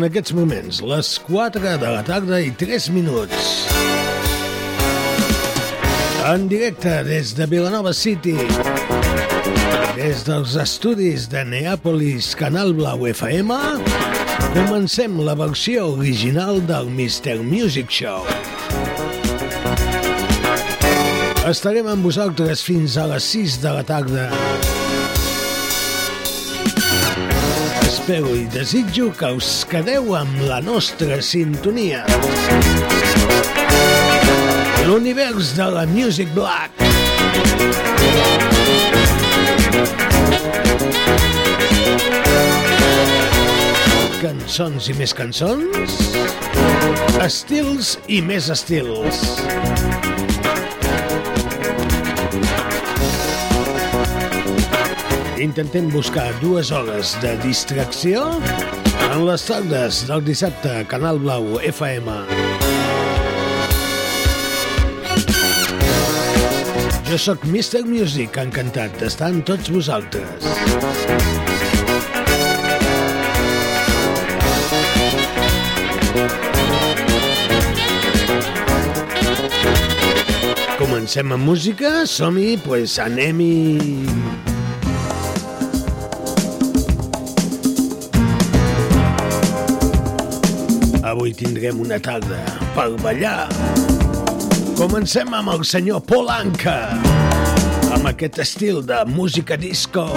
En aquests moments, les 4 de la tarda i 3 minuts. En directe des de Vilanova City, des dels estudis de Neàpolis Canal Blau FM, comencem la versió original del Mr. Music Show. Estarem amb vosaltres fins a les 6 de la tarda. Espero i desitjo que us quedeu amb la nostra sintonia. L'univers de la Music Black. Cançons i més cançons. Estils i més estils. Intentem buscar dues hores de distracció en les tardes del dissabte Canal Blau FM. Jo sóc Mr. Music, encantat d'estar amb tots vosaltres. Comencem amb música, som-hi, pues anem-hi... Avui tindrem una tarda per ballar. Comencem amb el senyor Polanca, amb aquest estil de música disco.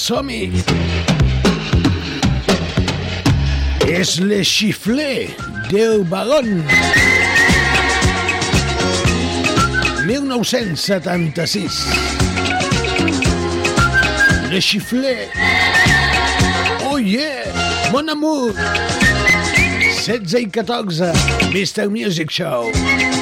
som-hi! És Le xiflé del vagón. 1976. Le xiflé. Oh yeah, mon amour. 16 i 14, Mr. Music Show.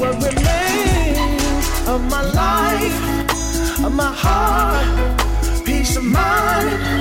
what remains of my life, of my heart, peace of mind.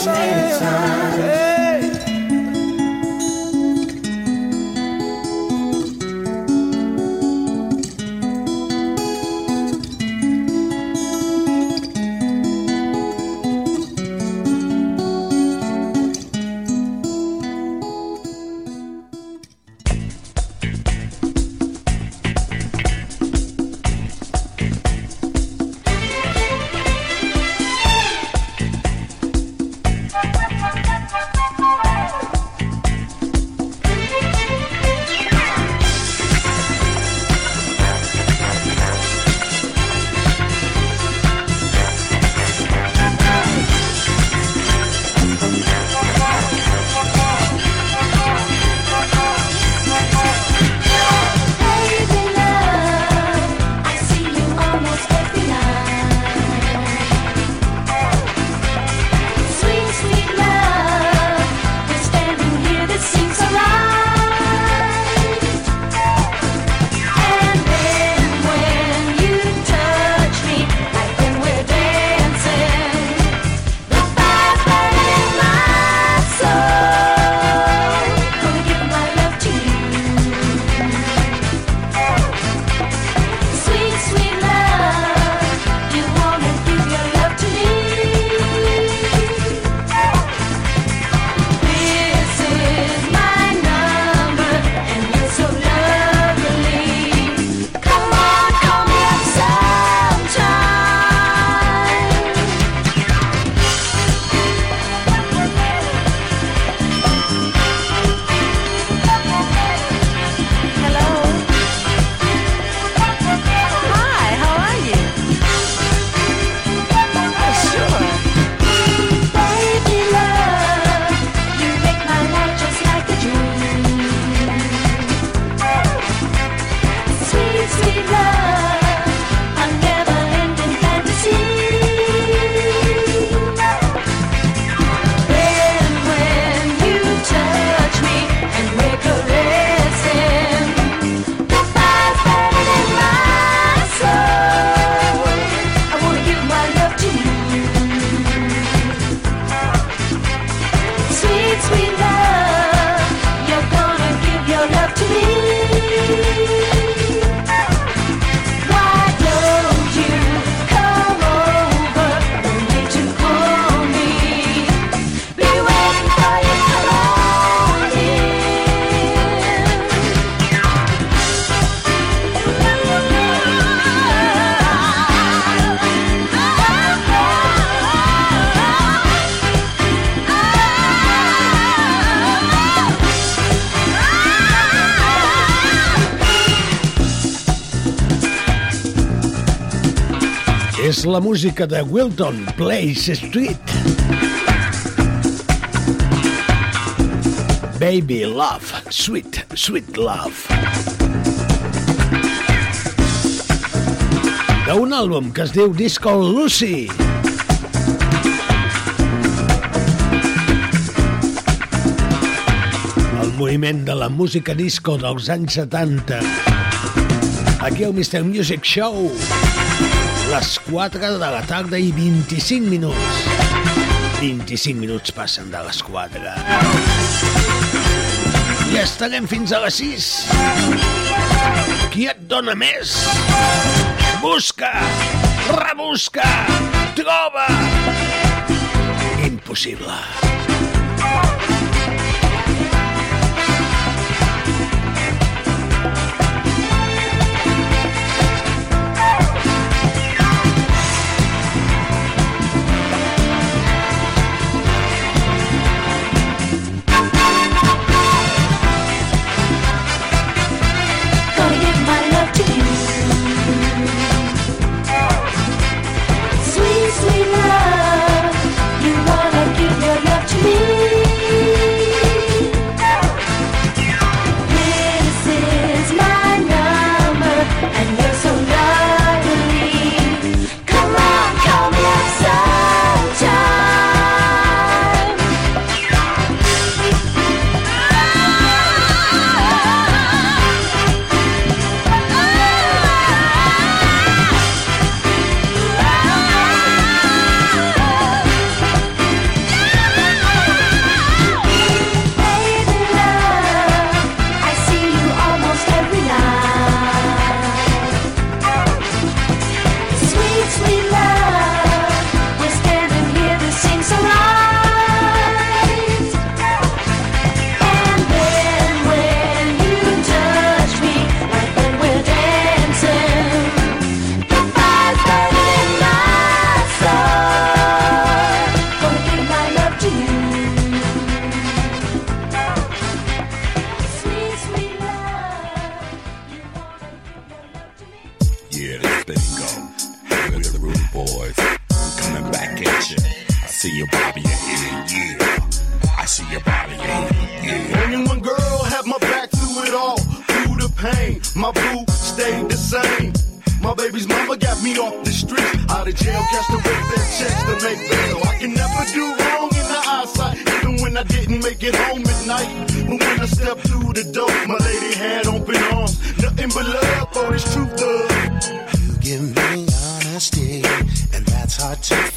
shame. la música de Wilton Place Street. Baby Love, Sweet, Sweet Love. d'un àlbum que es diu Disco Lucy. El moviment de la música disco dels anys 70. Aquí al Mr. Music Show. Música les 4 de la tarda i 25 minuts. 25 minuts passen de les 4. I estarem fins a les 6. Qui et dona més? Busca, rebusca, troba. Impossible. Impossible. I didn't make it home at night. But when I stepped through the door, my lady had open arms. Nothing but love for this truth, love. You give me honesty, and that's hard to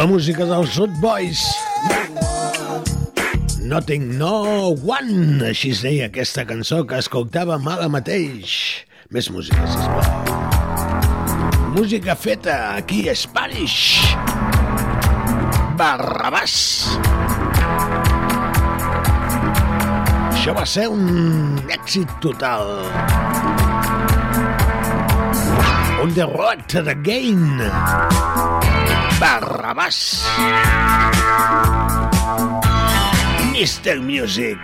la música dels Hot Boys. Nothing No One, així es deia aquesta cançó que escoltava mala mateix. Més música, sisplau. Música feta aquí a Spanish. Barrabàs. Això va ser un èxit total. On the road again. Barrabás. Mr. Music.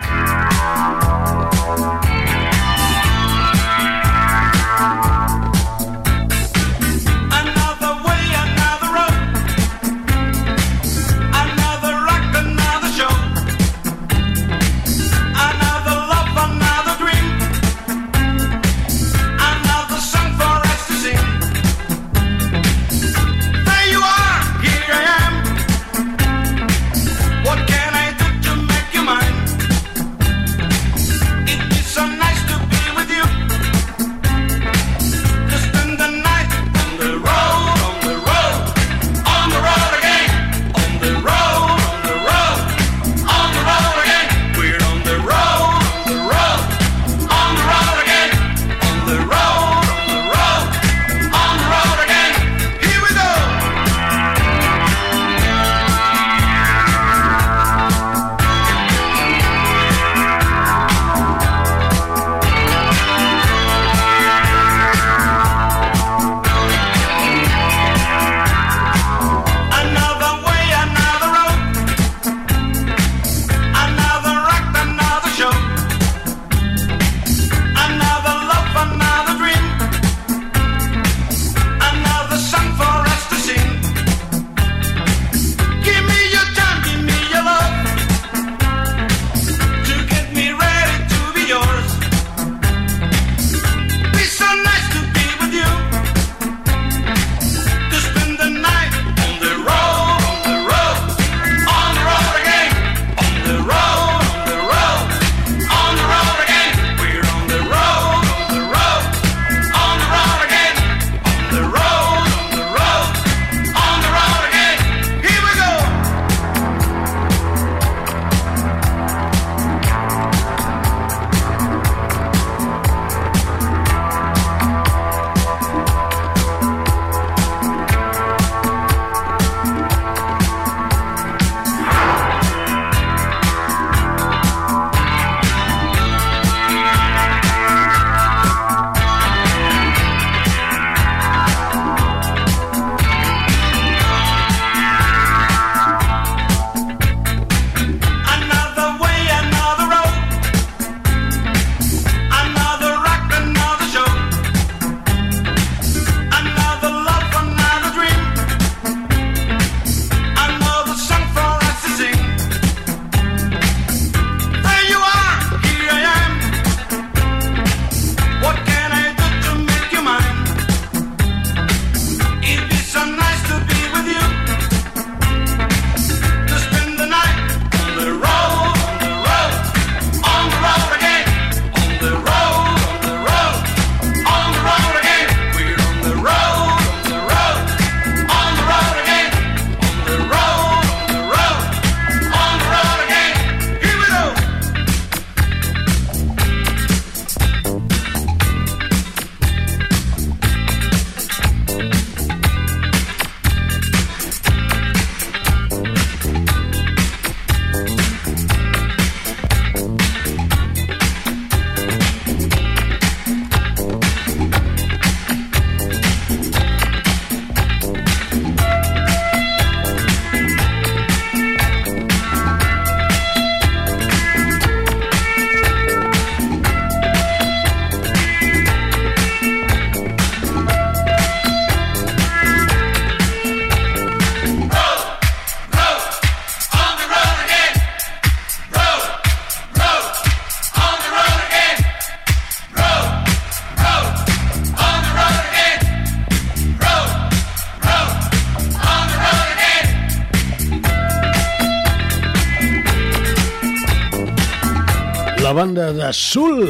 Azul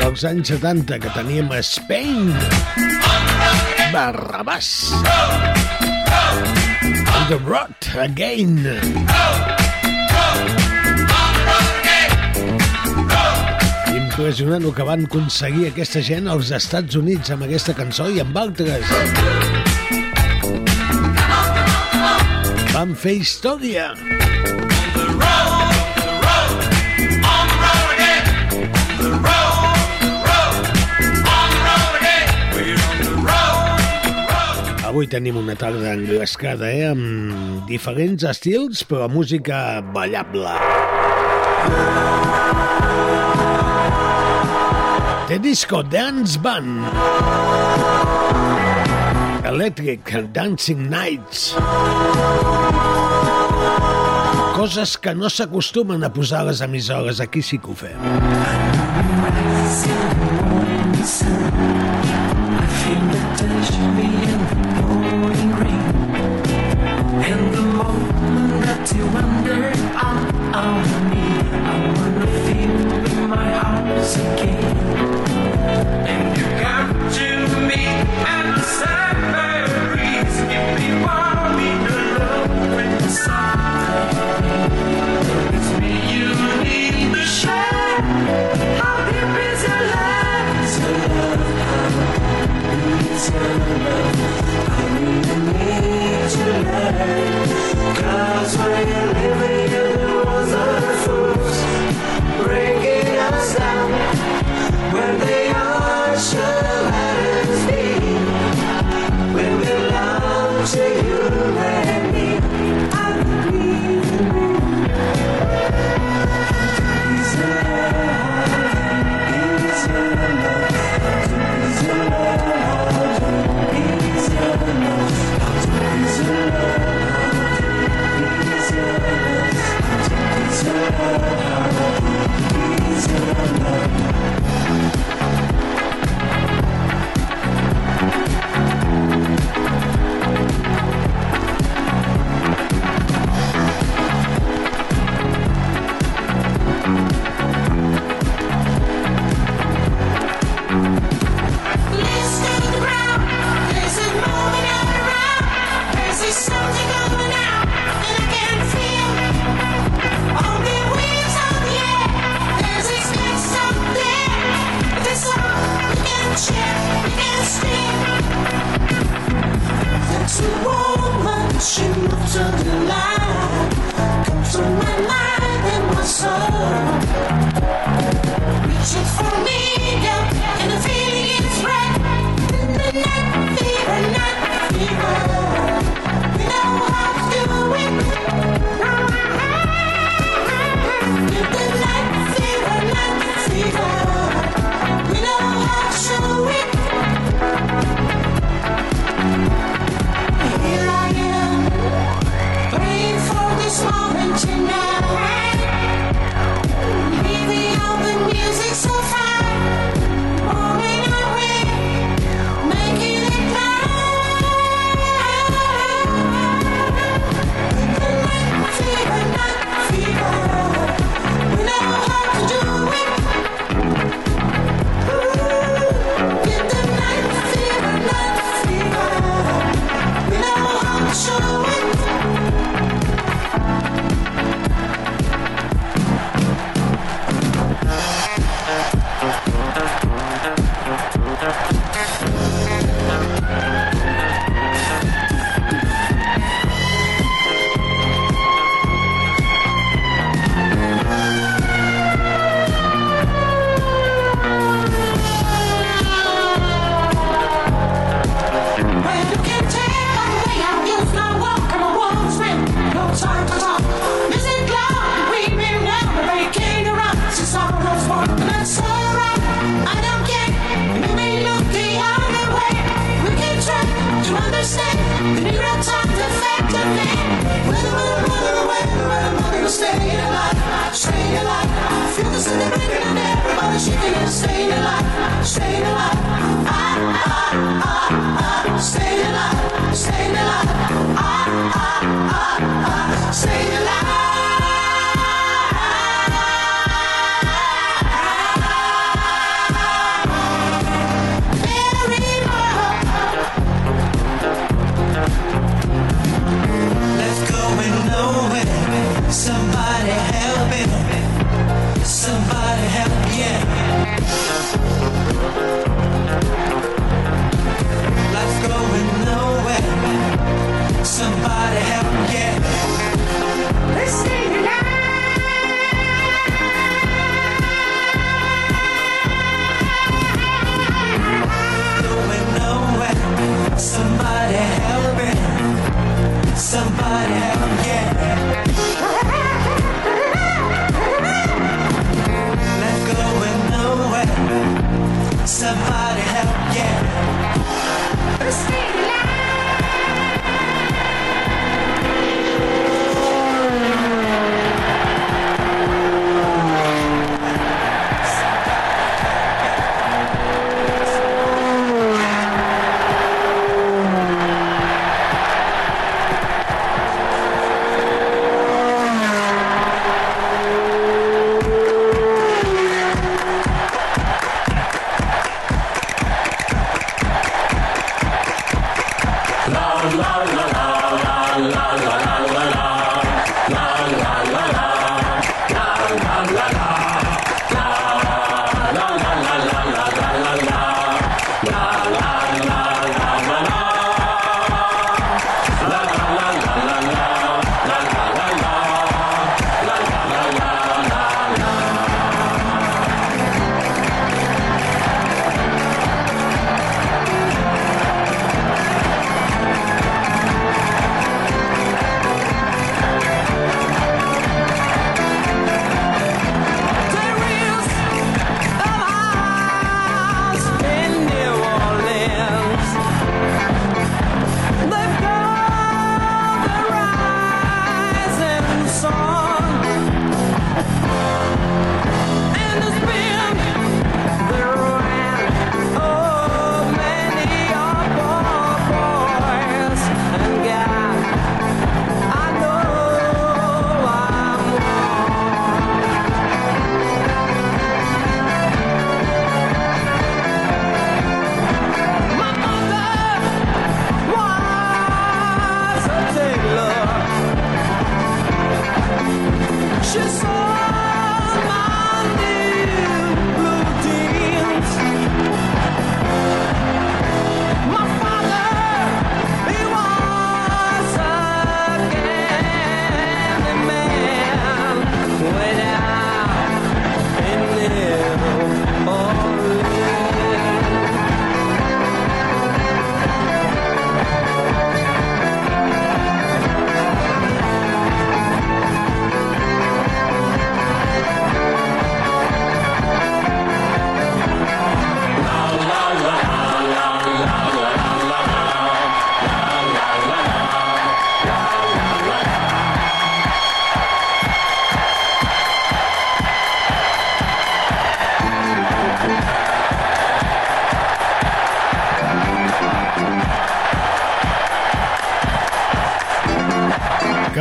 dels anys 70 que teníem a Spain Barrabàs The road Again impressionant el que van aconseguir aquesta gent als Estats Units amb aquesta cançó i amb altres. Van fer història. Avui tenim una tarda engrescada, eh? Amb diferents estils, però música ballable. The Disco Dance Band. Electric Dancing Nights. Coses que no s'acostumen a posar a les emissores, aquí sí que ho fem. I feel the touch of me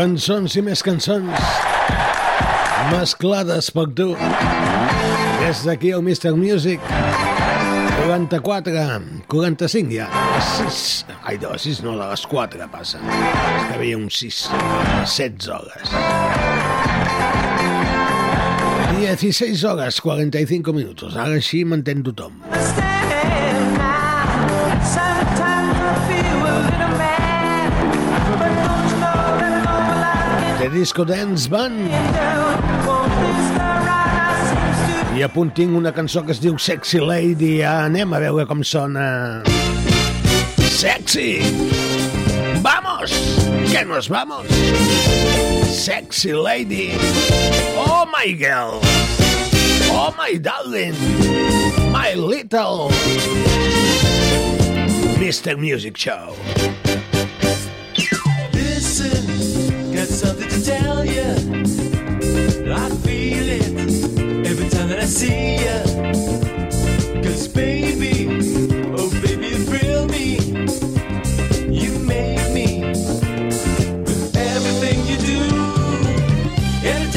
Cançons i més cançons mesclades per tu. Des d'aquí el Mr. Music 44, 45 ja. Les 6, ai, de les 6 no, de les 4 passa. És que havia un 6, 16 hores. 16 hores, 45 minuts. Ara així m'entén tothom. Understand Disco Dance Band. I a punt tinc una cançó que es diu Sexy Lady. Anem a veure com sona. Sexy! ¡Vamos! ¡Que nos vamos! Sexy Lady. Oh, my girl. Oh, my darling. My little Mr. Music Show. Tell you. I feel it every time that I see you. Cause baby, oh baby, you thrill me. You make me with everything you do. Every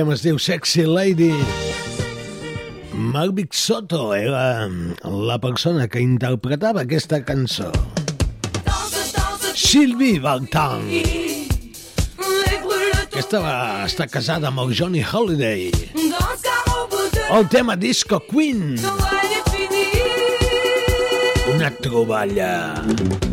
tema es diu Sexy Lady. Marvic Soto era mm, la persona que interpretava aquesta cançó. Sylvie Valtan. Aquesta va estar casada amb el Johnny Holiday. El tema Disco Queen. Una troballa. Una troballa.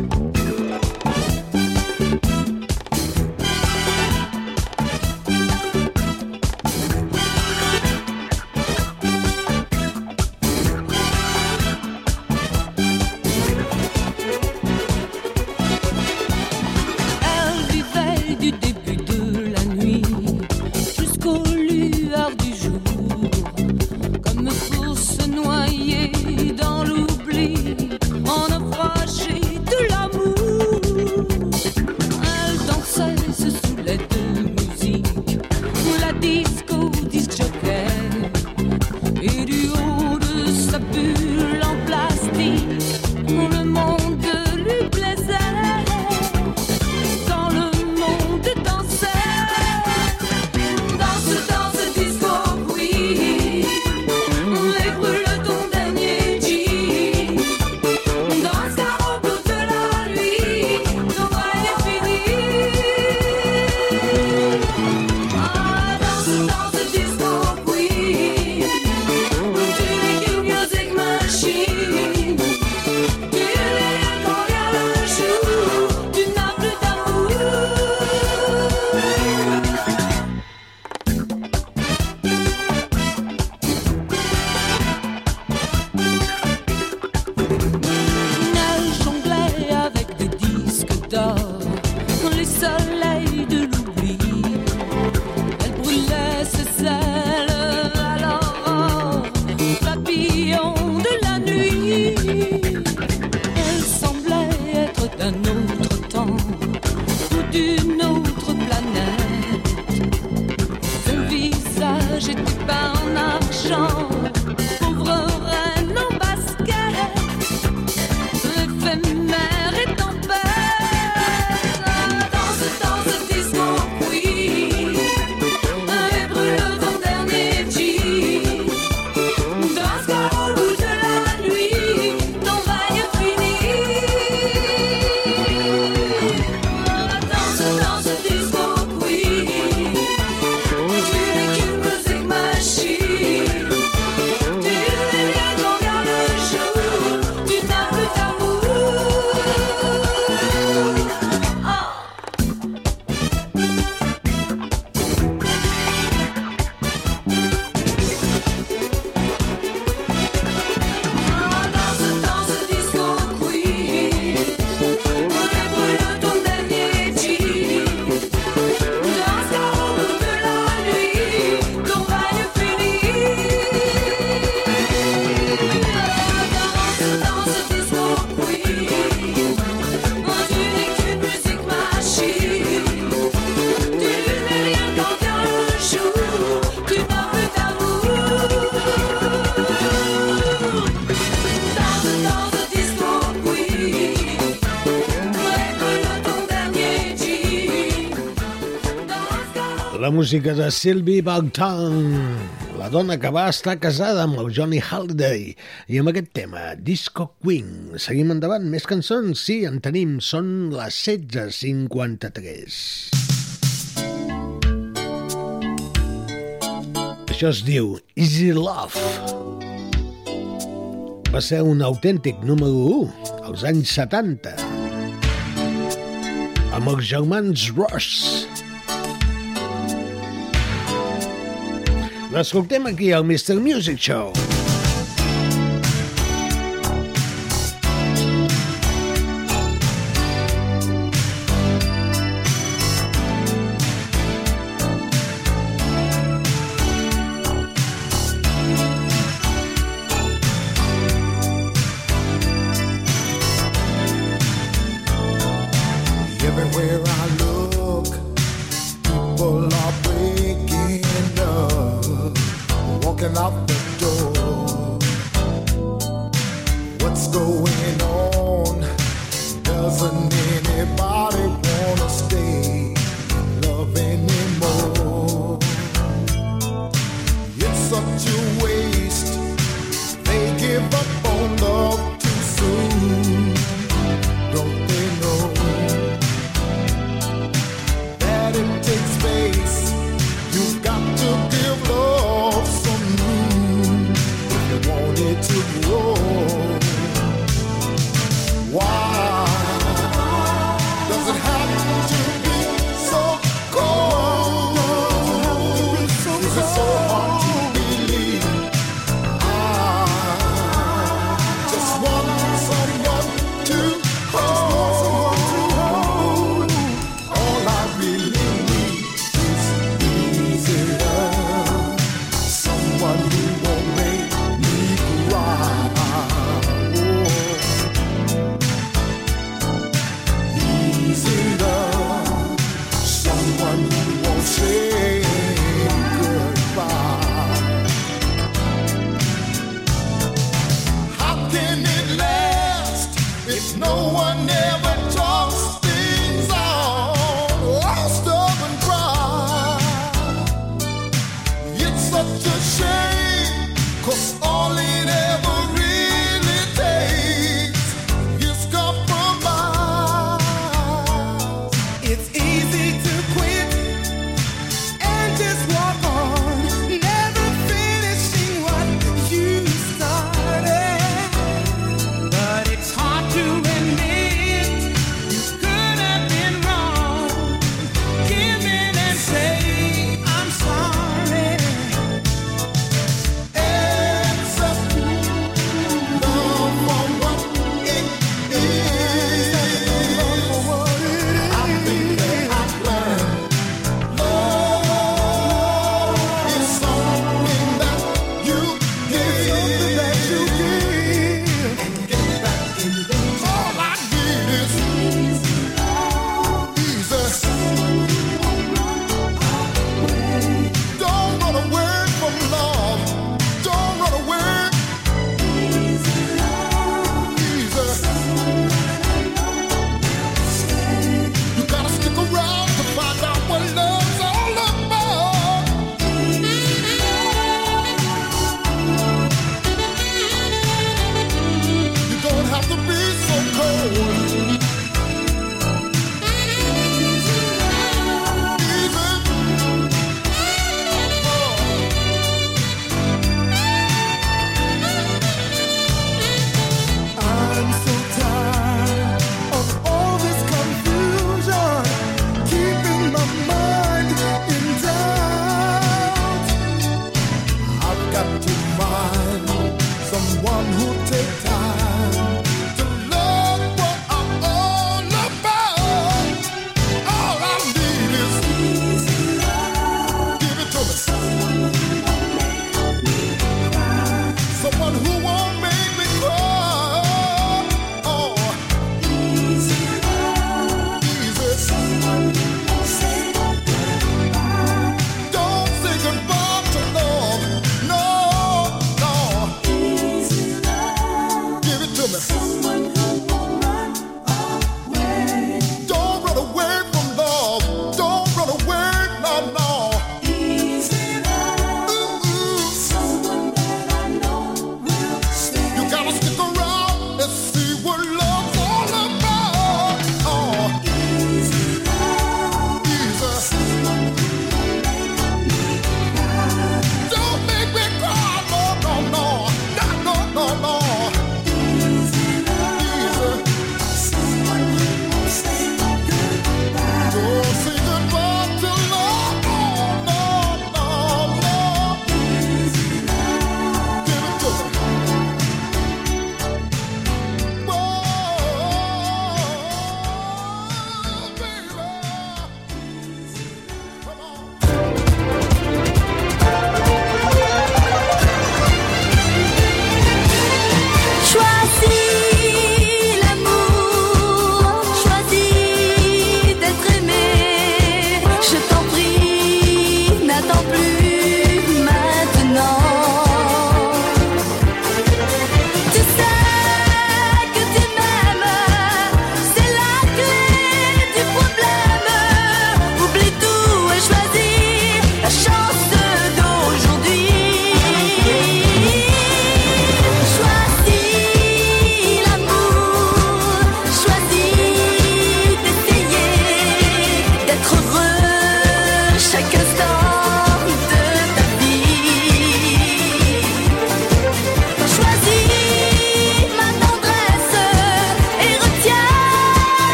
música de Sylvie Bogdan, la dona que va estar casada amb el Johnny Halliday. I amb aquest tema, Disco Queen. Seguim endavant, més cançons? Sí, en tenim, són les 16.53. Això es diu Easy Love va ser un autèntic número 1 als anys 70 amb els germans Ross. Ascoltiamo anche io al Mr. Music Show.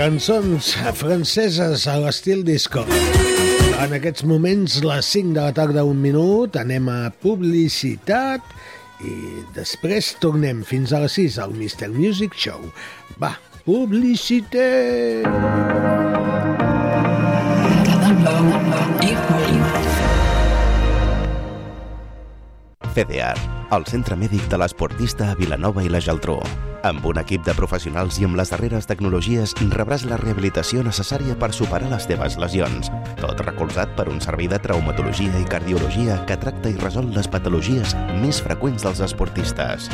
Cançons franceses a l'estil disco. En aquests moments, les 5 de la tarda, un minut, anem a publicitat i després tornem fins a les 6 al Mr. Music Show. Va, publicitat! CDR, el centre mèdic de l'esportista a Vilanova i la Geltrú. Amb un equip de professionals i amb les darreres tecnologies rebràs la rehabilitació necessària per superar les teves lesions. Tot recolzat per un servei de traumatologia i cardiologia que tracta i resol les patologies més freqüents dels esportistes.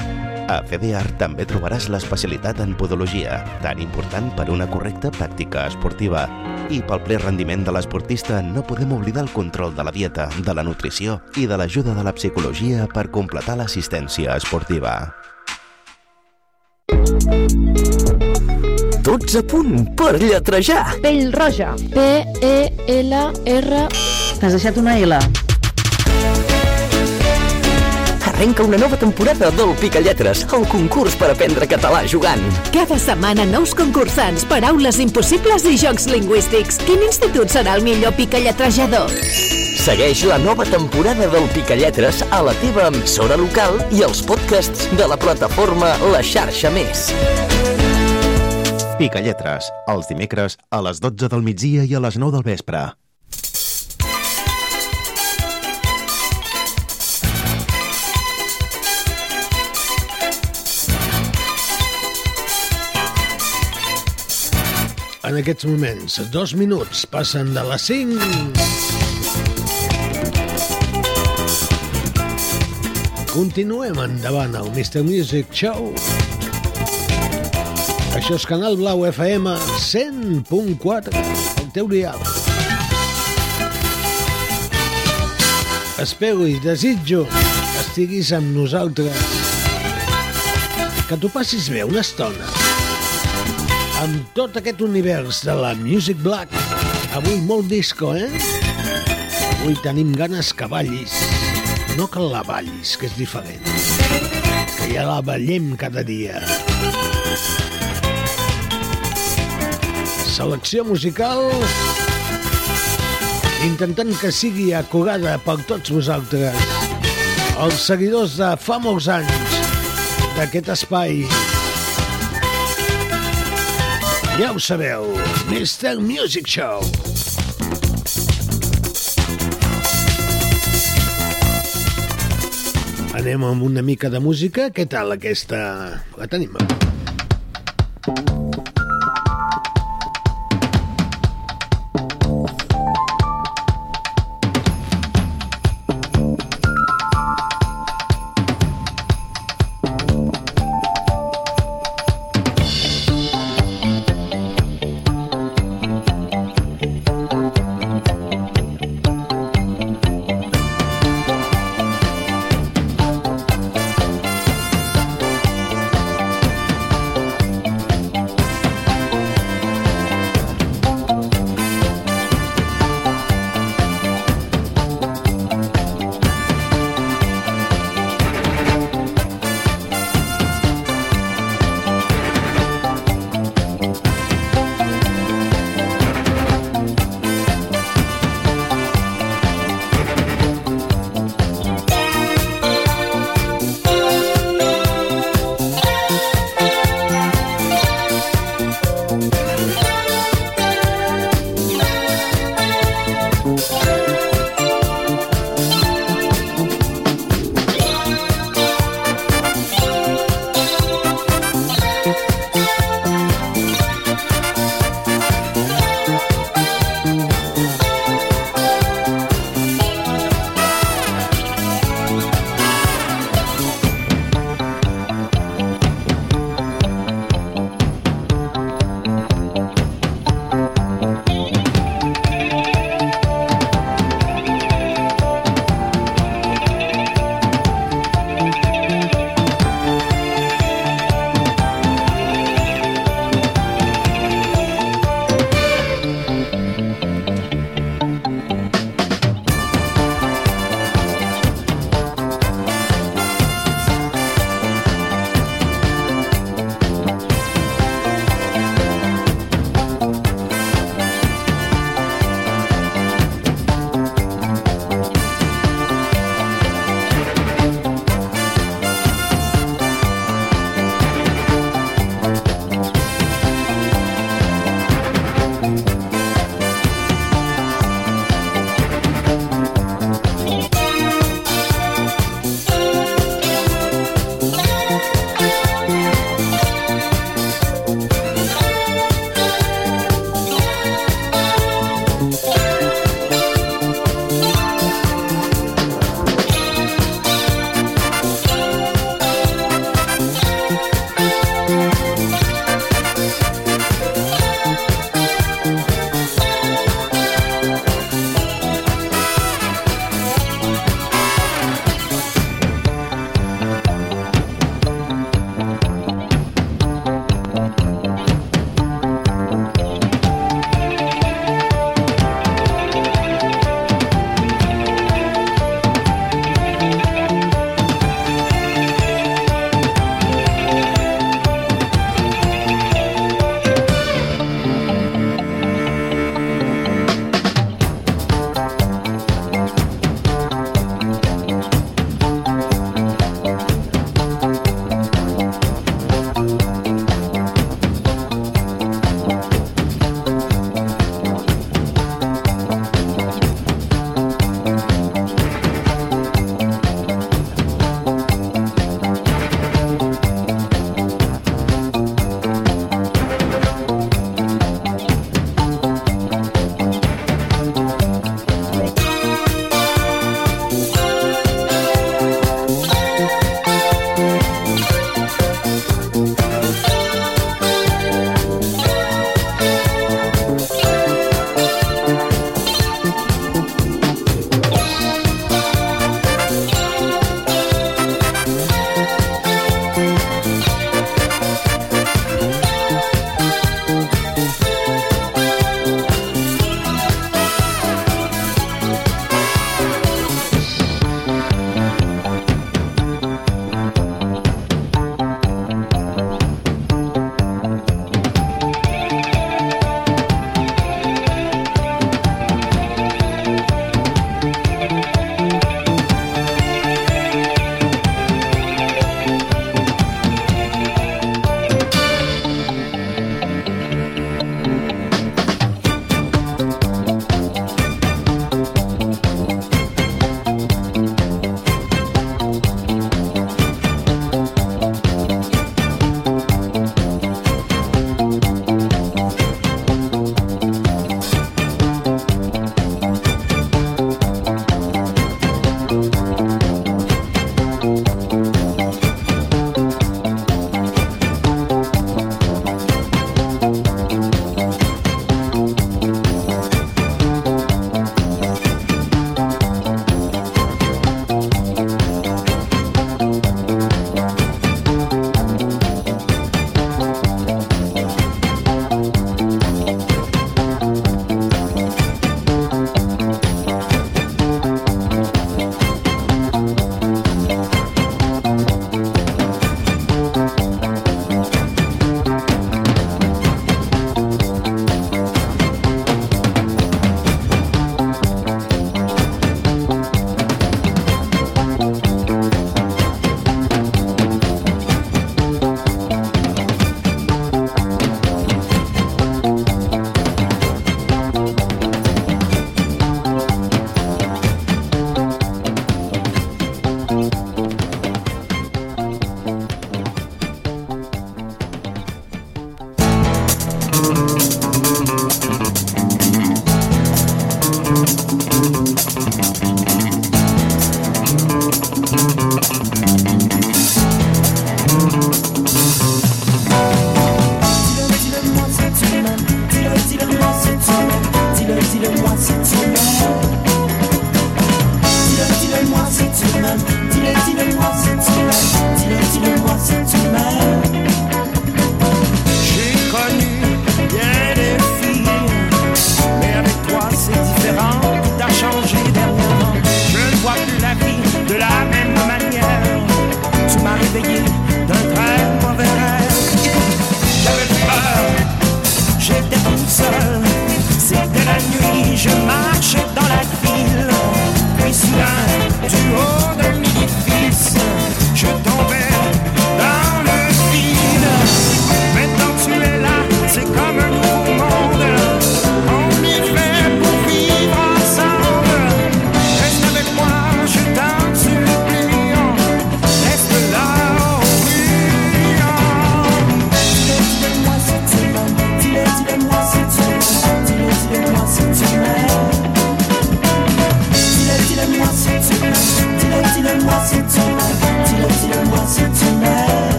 A FEDEAR també trobaràs l'especialitat en podologia, tan important per una correcta pràctica esportiva. I pel ple rendiment de l'esportista no podem oblidar el control de la dieta, de la nutrició i de l'ajuda de la psicologia per completar l'assistència esportiva. Tots a punt per lletrejar. Pell roja. P-E-L-R... T'has deixat una L. Arrenca una nova temporada del Picalletres, el concurs per aprendre català jugant. Cada setmana nous concursants, paraules impossibles i jocs lingüístics. Quin institut serà el millor picalletrejador? Segueix la nova temporada del Picalletres a la teva emissora local i els podcasts de la plataforma La Xarxa Més. Picalletres, els dimecres a les 12 del migdia i a les 9 del vespre. En aquests moments, dos minuts passen de les 5. Continuem endavant al Mr. Music Show. Això és Canal Blau FM 100.4, el teu dial. Espero i desitjo que estiguis amb nosaltres, que t'ho passis bé una estona, amb tot aquest univers de la Music Black. Avui molt disco, eh? Avui tenim ganes que ballis. No que la ballis, que és diferent. Que ja la ballem cada dia. Selecció musical intentant que sigui acurada per tots vosaltres. Els seguidors de fa molts anys d'aquest espai ja ho sabeu, Mr. Music Show. Anem amb una mica de música. Què tal aquesta? La tenim. En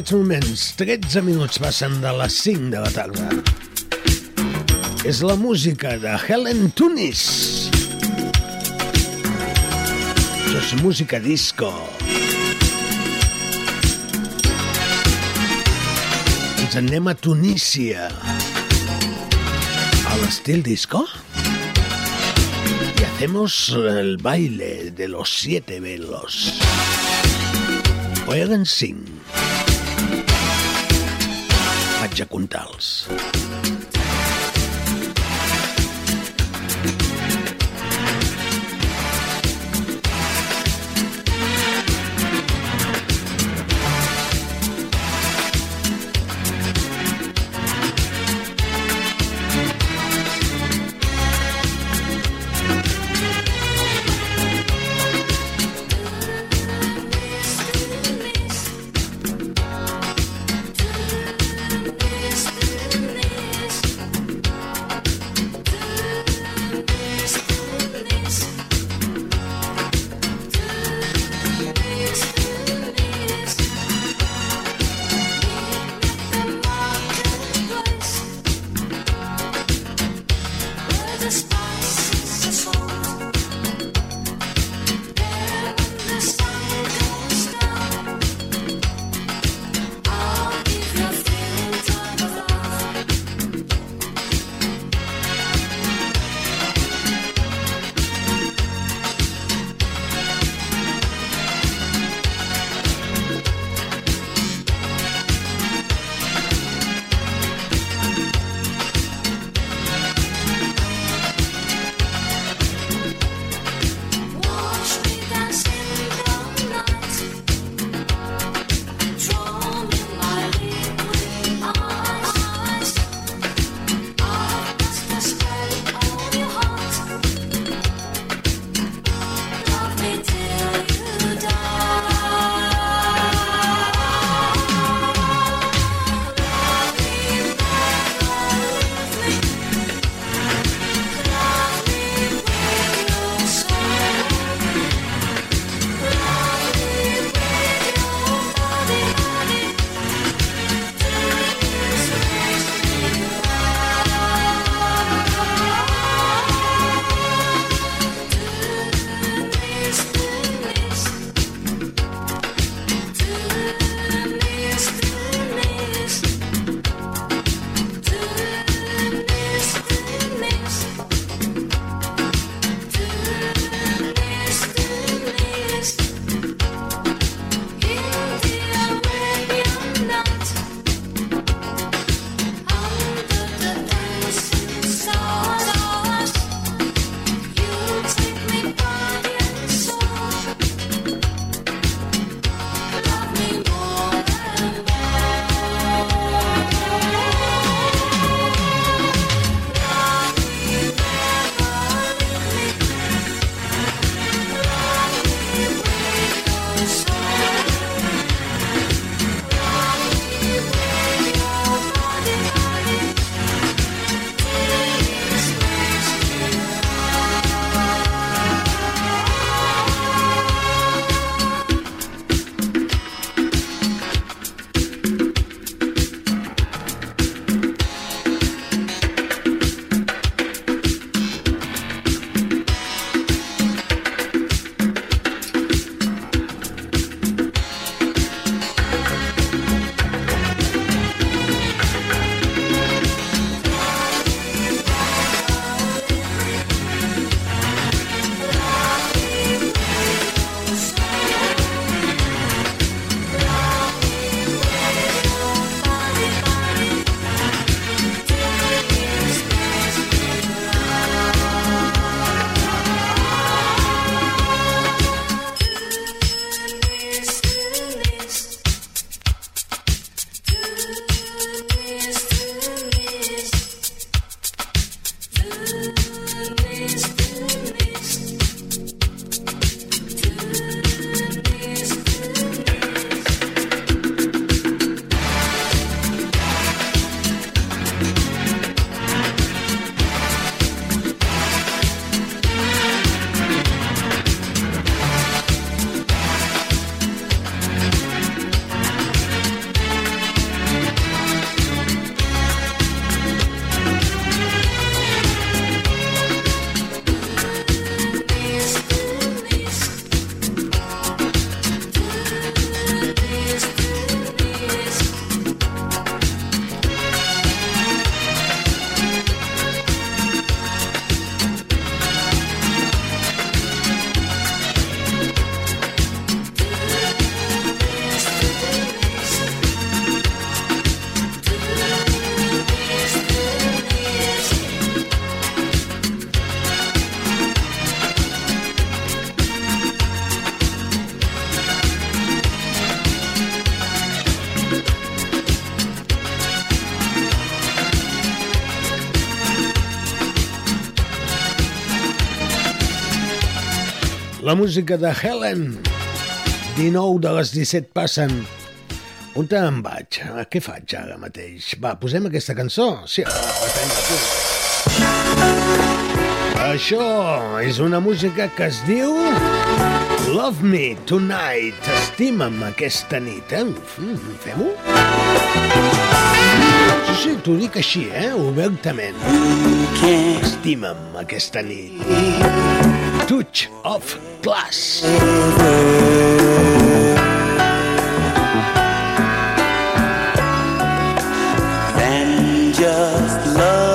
aquests moments, 13 minuts passen de les 5 de la tarda. És la música de Helen Tunis. Això és música disco. Ens en anem a Tunísia. A l'estil disco. Y hacemos el baile de los siete velos. Contal. la música de Helen. 19 de les 17 passen. On te'n vaig? Què faig ara mateix? Va, posem aquesta cançó. Sí, Això és una música que es diu Love Me Tonight. Estima'm aquesta nit, eh? Mm, fem-ho? Sí, sí, t'ho dic així, eh? Obertament. Estima'm aquesta nit. touch of class. And just love.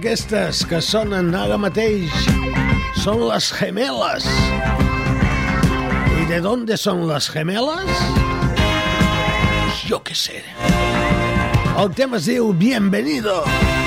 aquestes que sonen ara mateix són les gemeles. I de d'on són les gemeles? Jo què sé. El tema es diu Bienvenido. Bienvenido.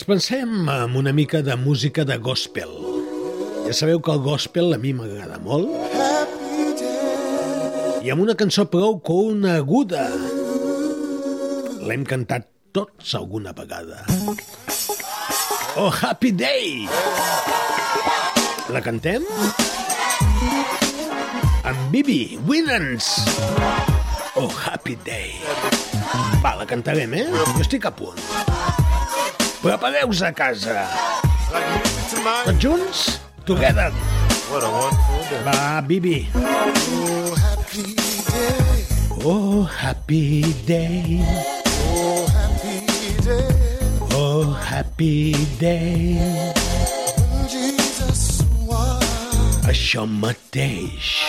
Ens pensem en una mica de música de gospel. Ja sabeu que el gospel a mi m'agrada molt. I amb una cançó prou coneguda. L'hem cantat tots alguna vegada. Oh, Happy Day! La cantem? Amb Bibi Winans. Oh, Happy Day. Va, la cantarem, eh? Jo estic a punt. Prepareu-vos a casa. Tots junts? Together. What a wonderful day. Va, Bibi. Oh, happy day. Oh, happy day. Oh, happy day. Oh, happy day. Jesus was Això mateix.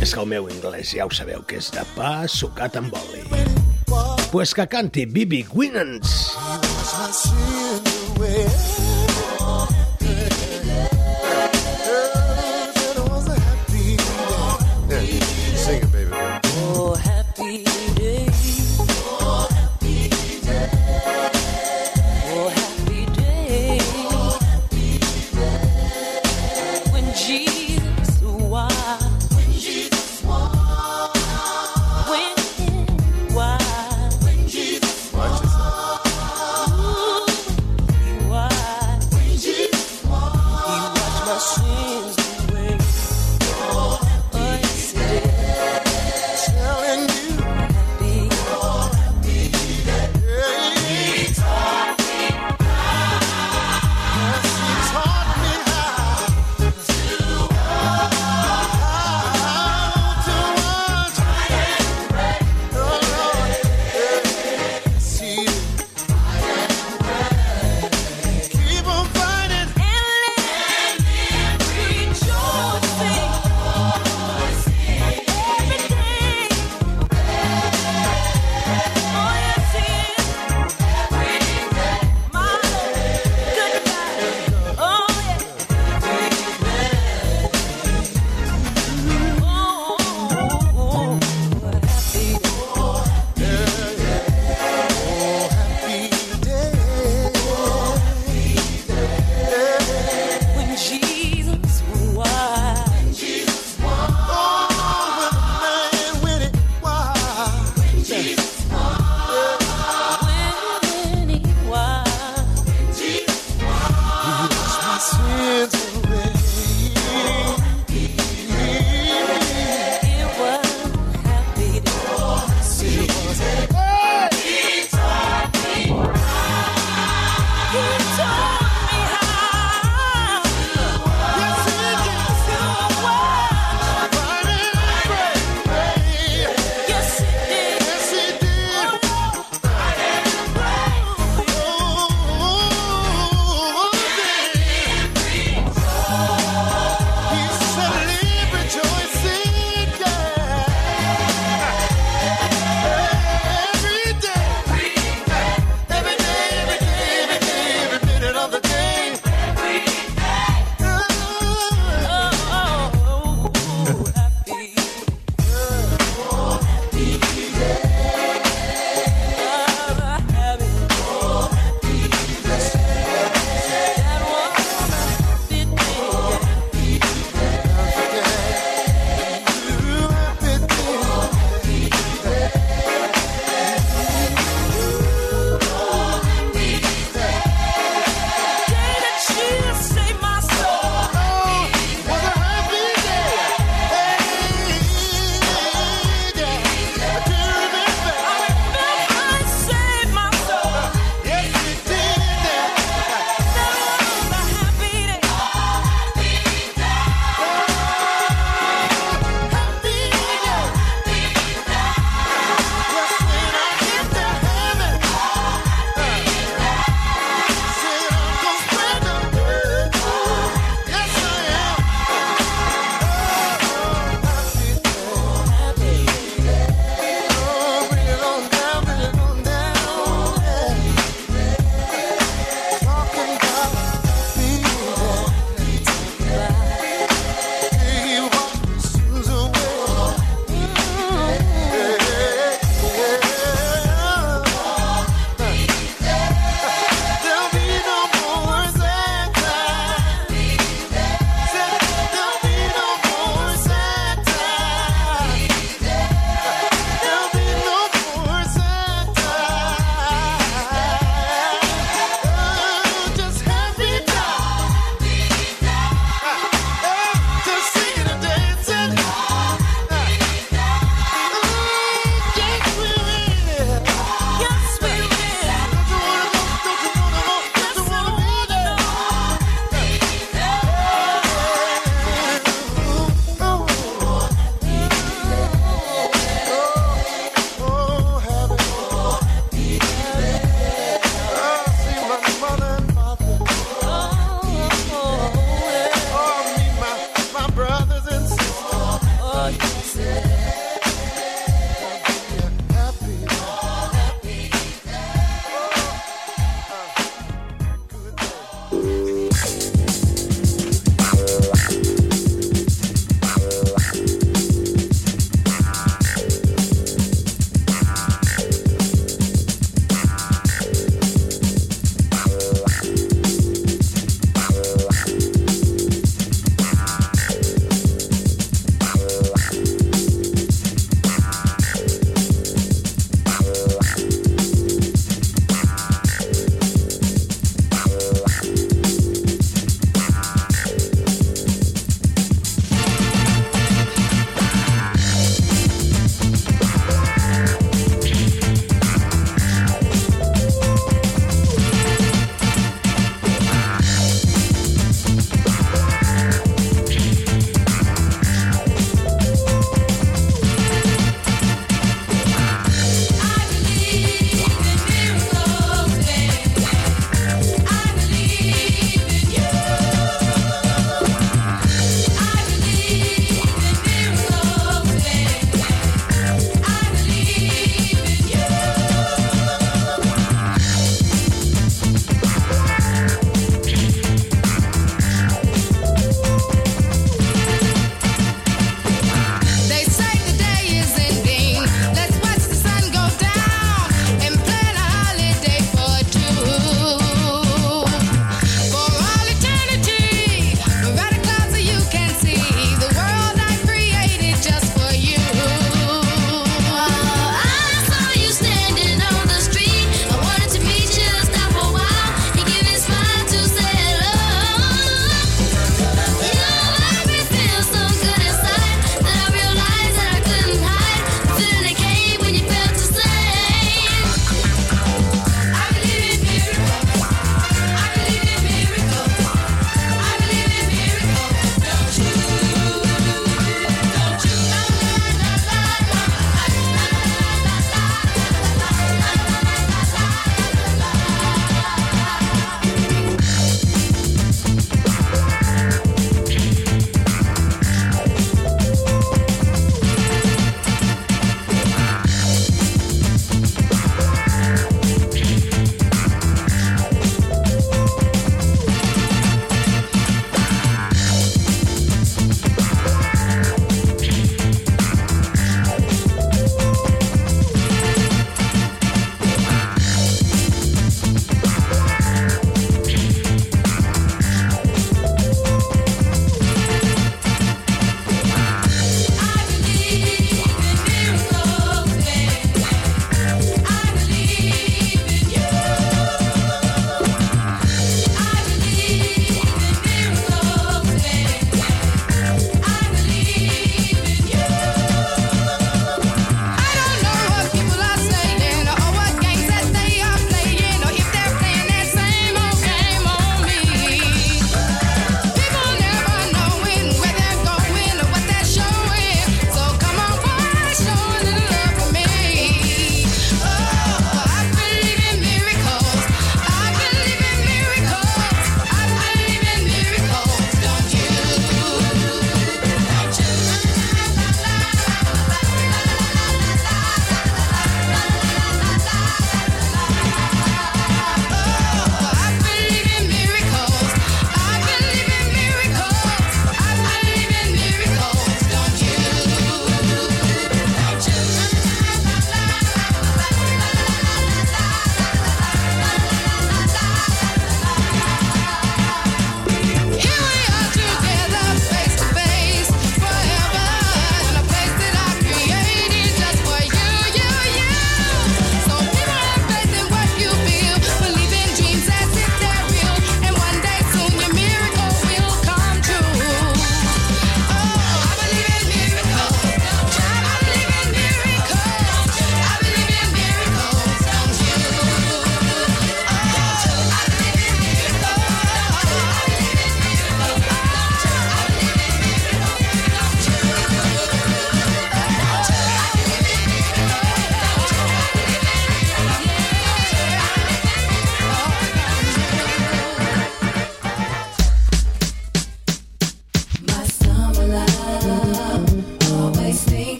És que el meu anglès ja ho sabeu que és de pa sucat amb oli. Pues que canti Bibi Winans.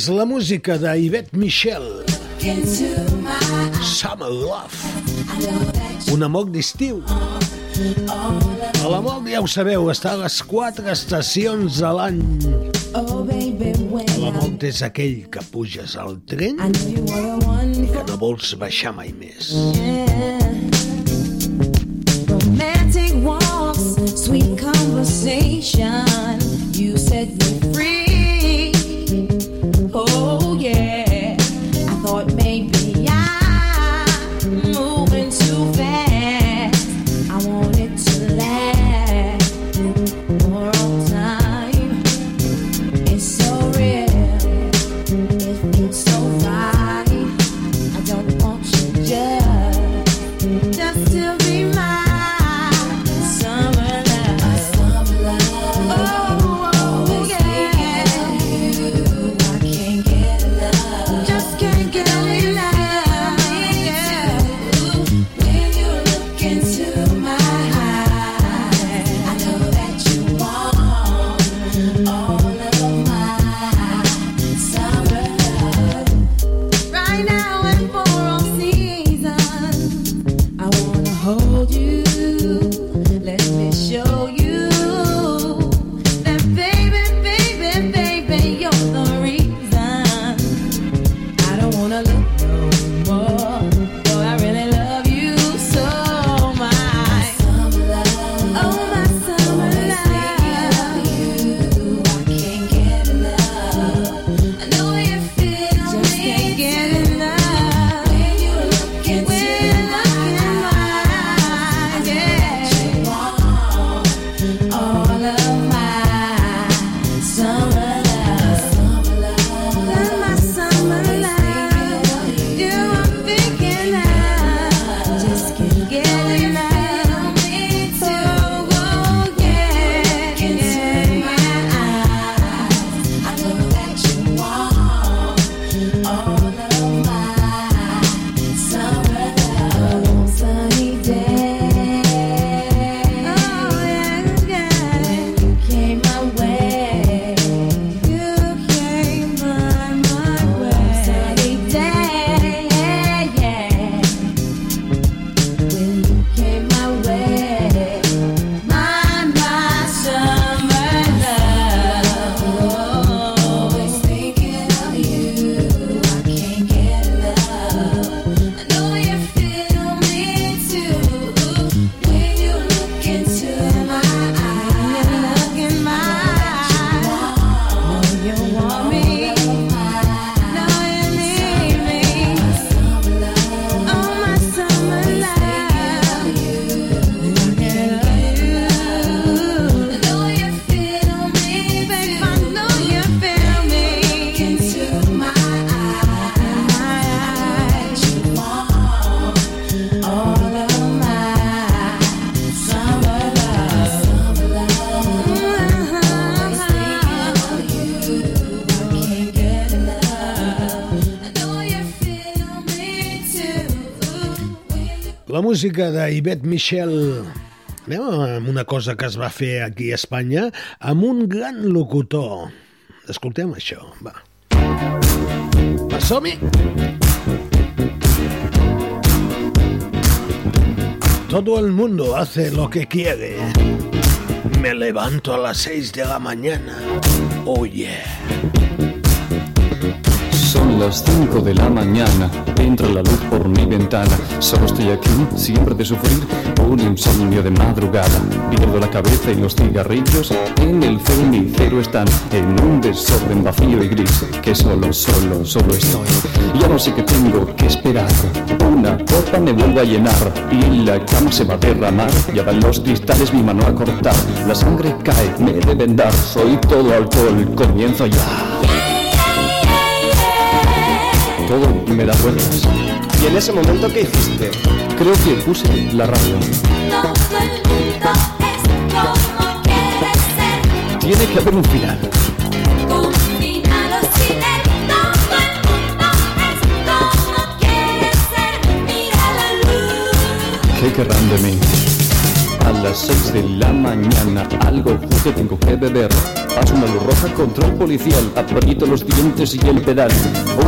És la música d'Yvette Michel. Summer Love. Un amor d'estiu. L'amor, ja ho sabeu, està a les quatre estacions a l'any. L'amor és aquell que puges al tren i que no vols baixar mai més. Romantic walks, sweet conversation. Música d'Yvette Michel Anem amb una cosa que es va fer aquí a Espanya amb un gran locutor. Escoltem això, va. Va, som-hi! Todo el mundo hace lo que quiere. Me levanto a las 6 de la mañana. Oh yeah. Las 5 de la mañana, entra la luz por mi ventana. Solo estoy aquí, siempre de sufrir un insomnio de madrugada. Pierdo la cabeza y los cigarrillos en el cenicero están en un desorden vacío y gris. Que solo, solo, solo estoy. Ya no sé qué tengo que esperar. Una copa me vuelvo a llenar y la cama se va a derramar. Ya van los cristales mi mano a cortar. La sangre cae, me deben dar. Soy todo alcohol, comienzo ya. Todo me da vueltas. ¿Y en ese momento qué hiciste? Creo que puse la radio. Tiene que haber un final. ¿Qué querrán de mí? A las 6 de la mañana, algo fuerte tengo que beber. Paso una luz roja, control policial, aprieto los dientes y el pedal.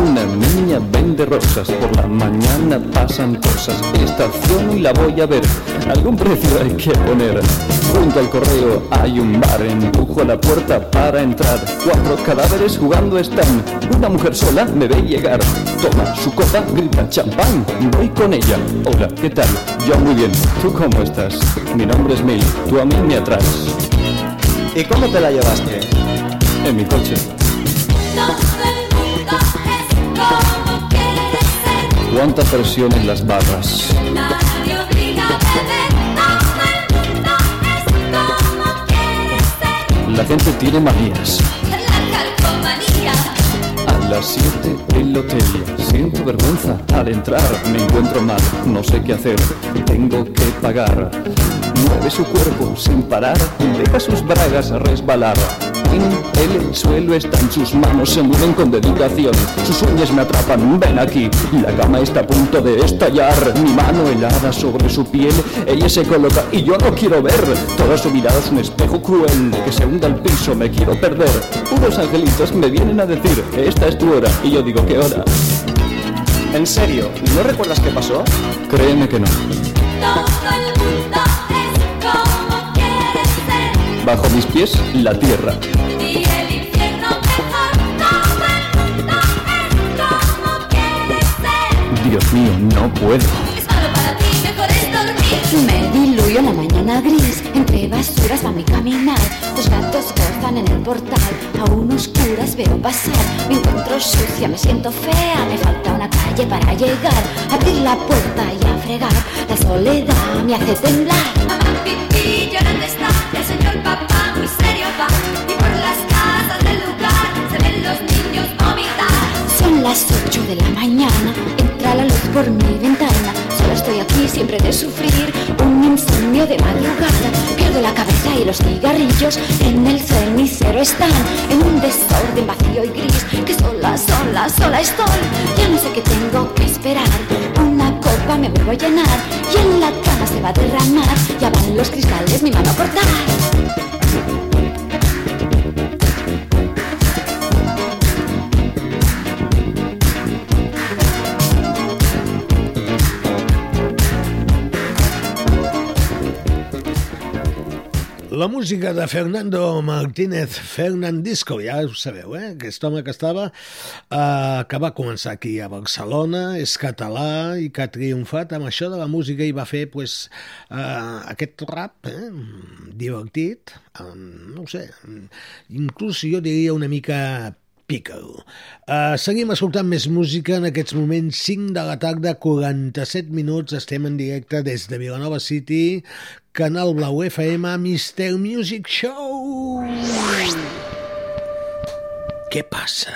Una niña vende rosas, por la mañana pasan cosas. Estaciono y la voy a ver, algún precio hay que poner. Junto al correo hay un bar, empujo la puerta para entrar. Cuatro cadáveres jugando están. Una mujer sola me ve llegar. Toma su copa, grita champán. Voy con ella. Hola, ¿qué tal? Yo muy bien. ¿Tú cómo estás? Mi nombre es Mil. Tú a mí me atrás. ¿Y cómo te la llevaste? En mi coche. Todo el mundo es como quiere ser. ¿Cuánta presión en las barras? La gente tiene manías. A las 7 el hotel. Siento vergüenza al entrar. Me encuentro mal. No sé qué hacer. Tengo que pagar. Mueve su cuerpo sin parar y deja sus bragas resbalar. En el suelo están sus manos, se mueven con dedicación. Sus uñas me atrapan, ven aquí. La cama está a punto de estallar. Mi mano helada sobre su piel. Ella se coloca y yo no quiero ver. Toda su mirada es un espejo cruel. Que se hunda al piso, me quiero perder. Unos angelitos me vienen a decir, esta es tu hora. Y yo digo, ¿qué hora? ¿En serio? ¿No recuerdas qué pasó? Créeme que no. Bajo mis pies, la tierra. Y el infierno mejor. Todo el mundo es como quiere ser. Dios mío, no puedo. Es malo para ti, mejor es dormir. La mañana gris, entre basuras va mi caminar. Dos gatos gozan en el portal, aún oscuras veo pasar. Me encuentro sucia, me siento fea, me falta una calle para llegar. Abrir la puerta y a fregar, la soledad me hace temblar. Mamá, pipí, llorando está. El señor papá muy serio va. Y por las casas del lugar se ven los niños vomitar. Son las 8 de la mañana, la luz por mi ventana. Solo estoy aquí siempre de sufrir un insomnio de madrugada. Pierdo la cabeza y los cigarrillos en el cenicero están en un desorden vacío y gris. Que sola, sola, sola estoy. Ya no sé qué tengo que esperar. Una copa me vuelvo a llenar y en la cama se va a derramar. Ya van los cristales, mi mano a cortar. La música de Fernando Martínez Fernandisco, ja ho sabeu, eh? Aquest home que estava, eh, que va començar aquí a Barcelona, és català i que ha triomfat amb això de la música i va fer pues, eh, aquest rap eh? divertit, eh, no sé, inclús jo diria una mica Pico. Uh, seguim escoltant més música en aquests moments 5 de la tarda, 47 minuts estem en directe des de Vilanova City Canal Blau FM Mister Music Show Què passa?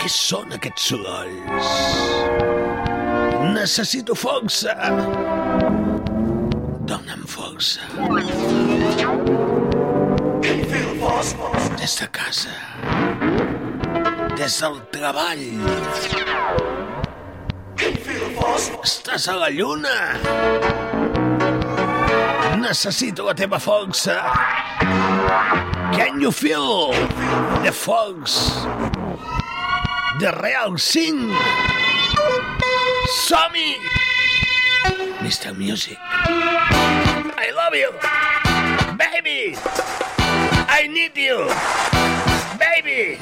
Què són aquests sorolls? Necessito força Dóna'm força des de casa, des del treball. Estàs a la lluna. Necessito la teva força. Can you feel the force? The real sing. Som-hi! Mr. Music. I love you. Baby! I need you, baby.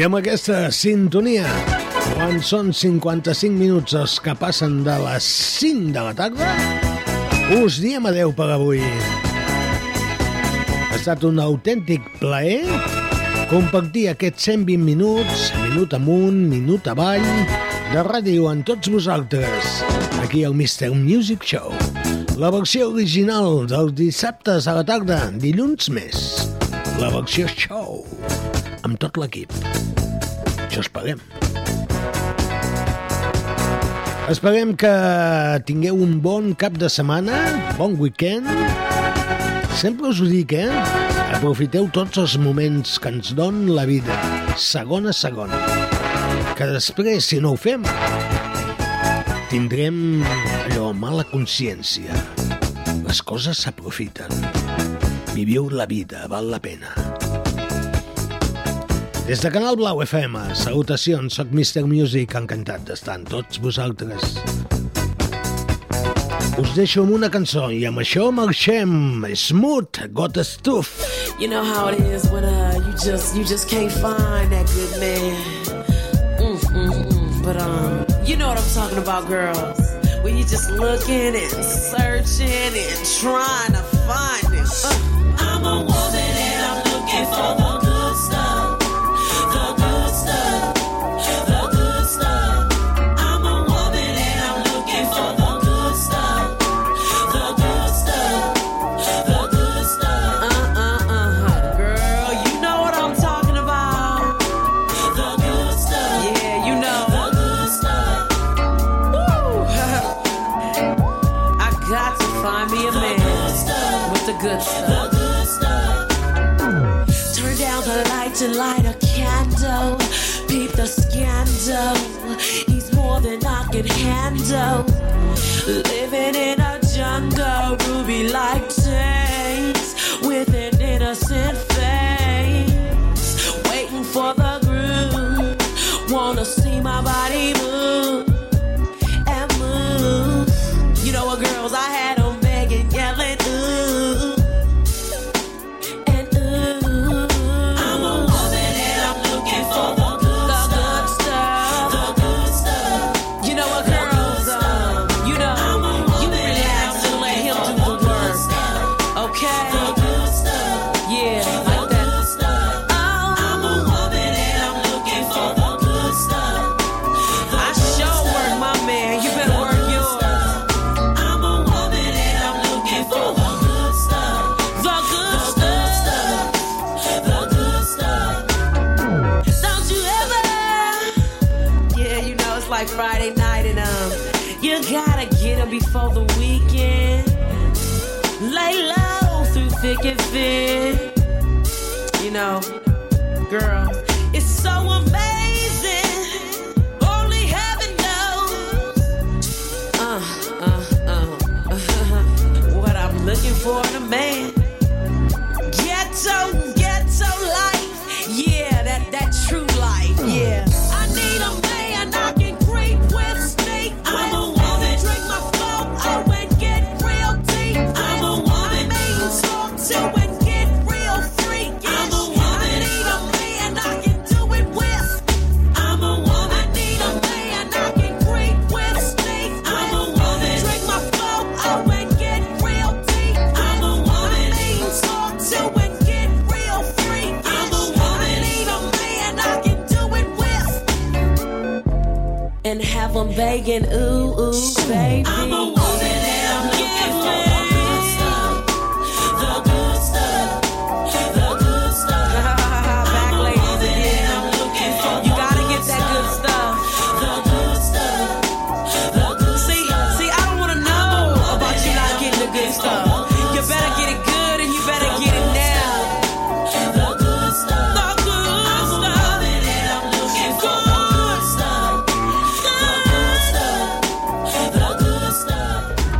Amb aquesta sintonia, quan són 55 minuts els que passen de les 5 de la tarda, us diem adeu per avui. Ha estat un autèntic plaer compartir aquests 120 minuts, minut amunt, minut avall, de ràdio amb tots vosaltres, aquí al Mr. Music Show. La versió original dels dissabtes a la tarda, dilluns més. La versió show, amb tot l'equip. Això esperem. Esperem que tingueu un bon cap de setmana, bon weekend. Sempre us ho dic, eh? Aprofiteu tots els moments que ens don la vida, segon a segon. Que després, si no ho fem, tindrem allò mala consciència. Les coses s'aprofiten. Viviu la vida, val la pena. Des de Canal Blau FM, salutacions, soc Mr. Music, encantat d'estar amb tots vosaltres. Us deixo amb una cançó i amb això marxem. Smooth, got a stuff. You know how it is when uh, you just you just can't find that good man. Mm, mm, mm. But um, you know what I'm talking about, girls. When you just looking and searching and trying to find it. Uh, I'm a woman and I'm looking for the can. Living in a jungle, ruby like taste, with an innocent and have them begging, ooh, ooh, baby. I'm a woman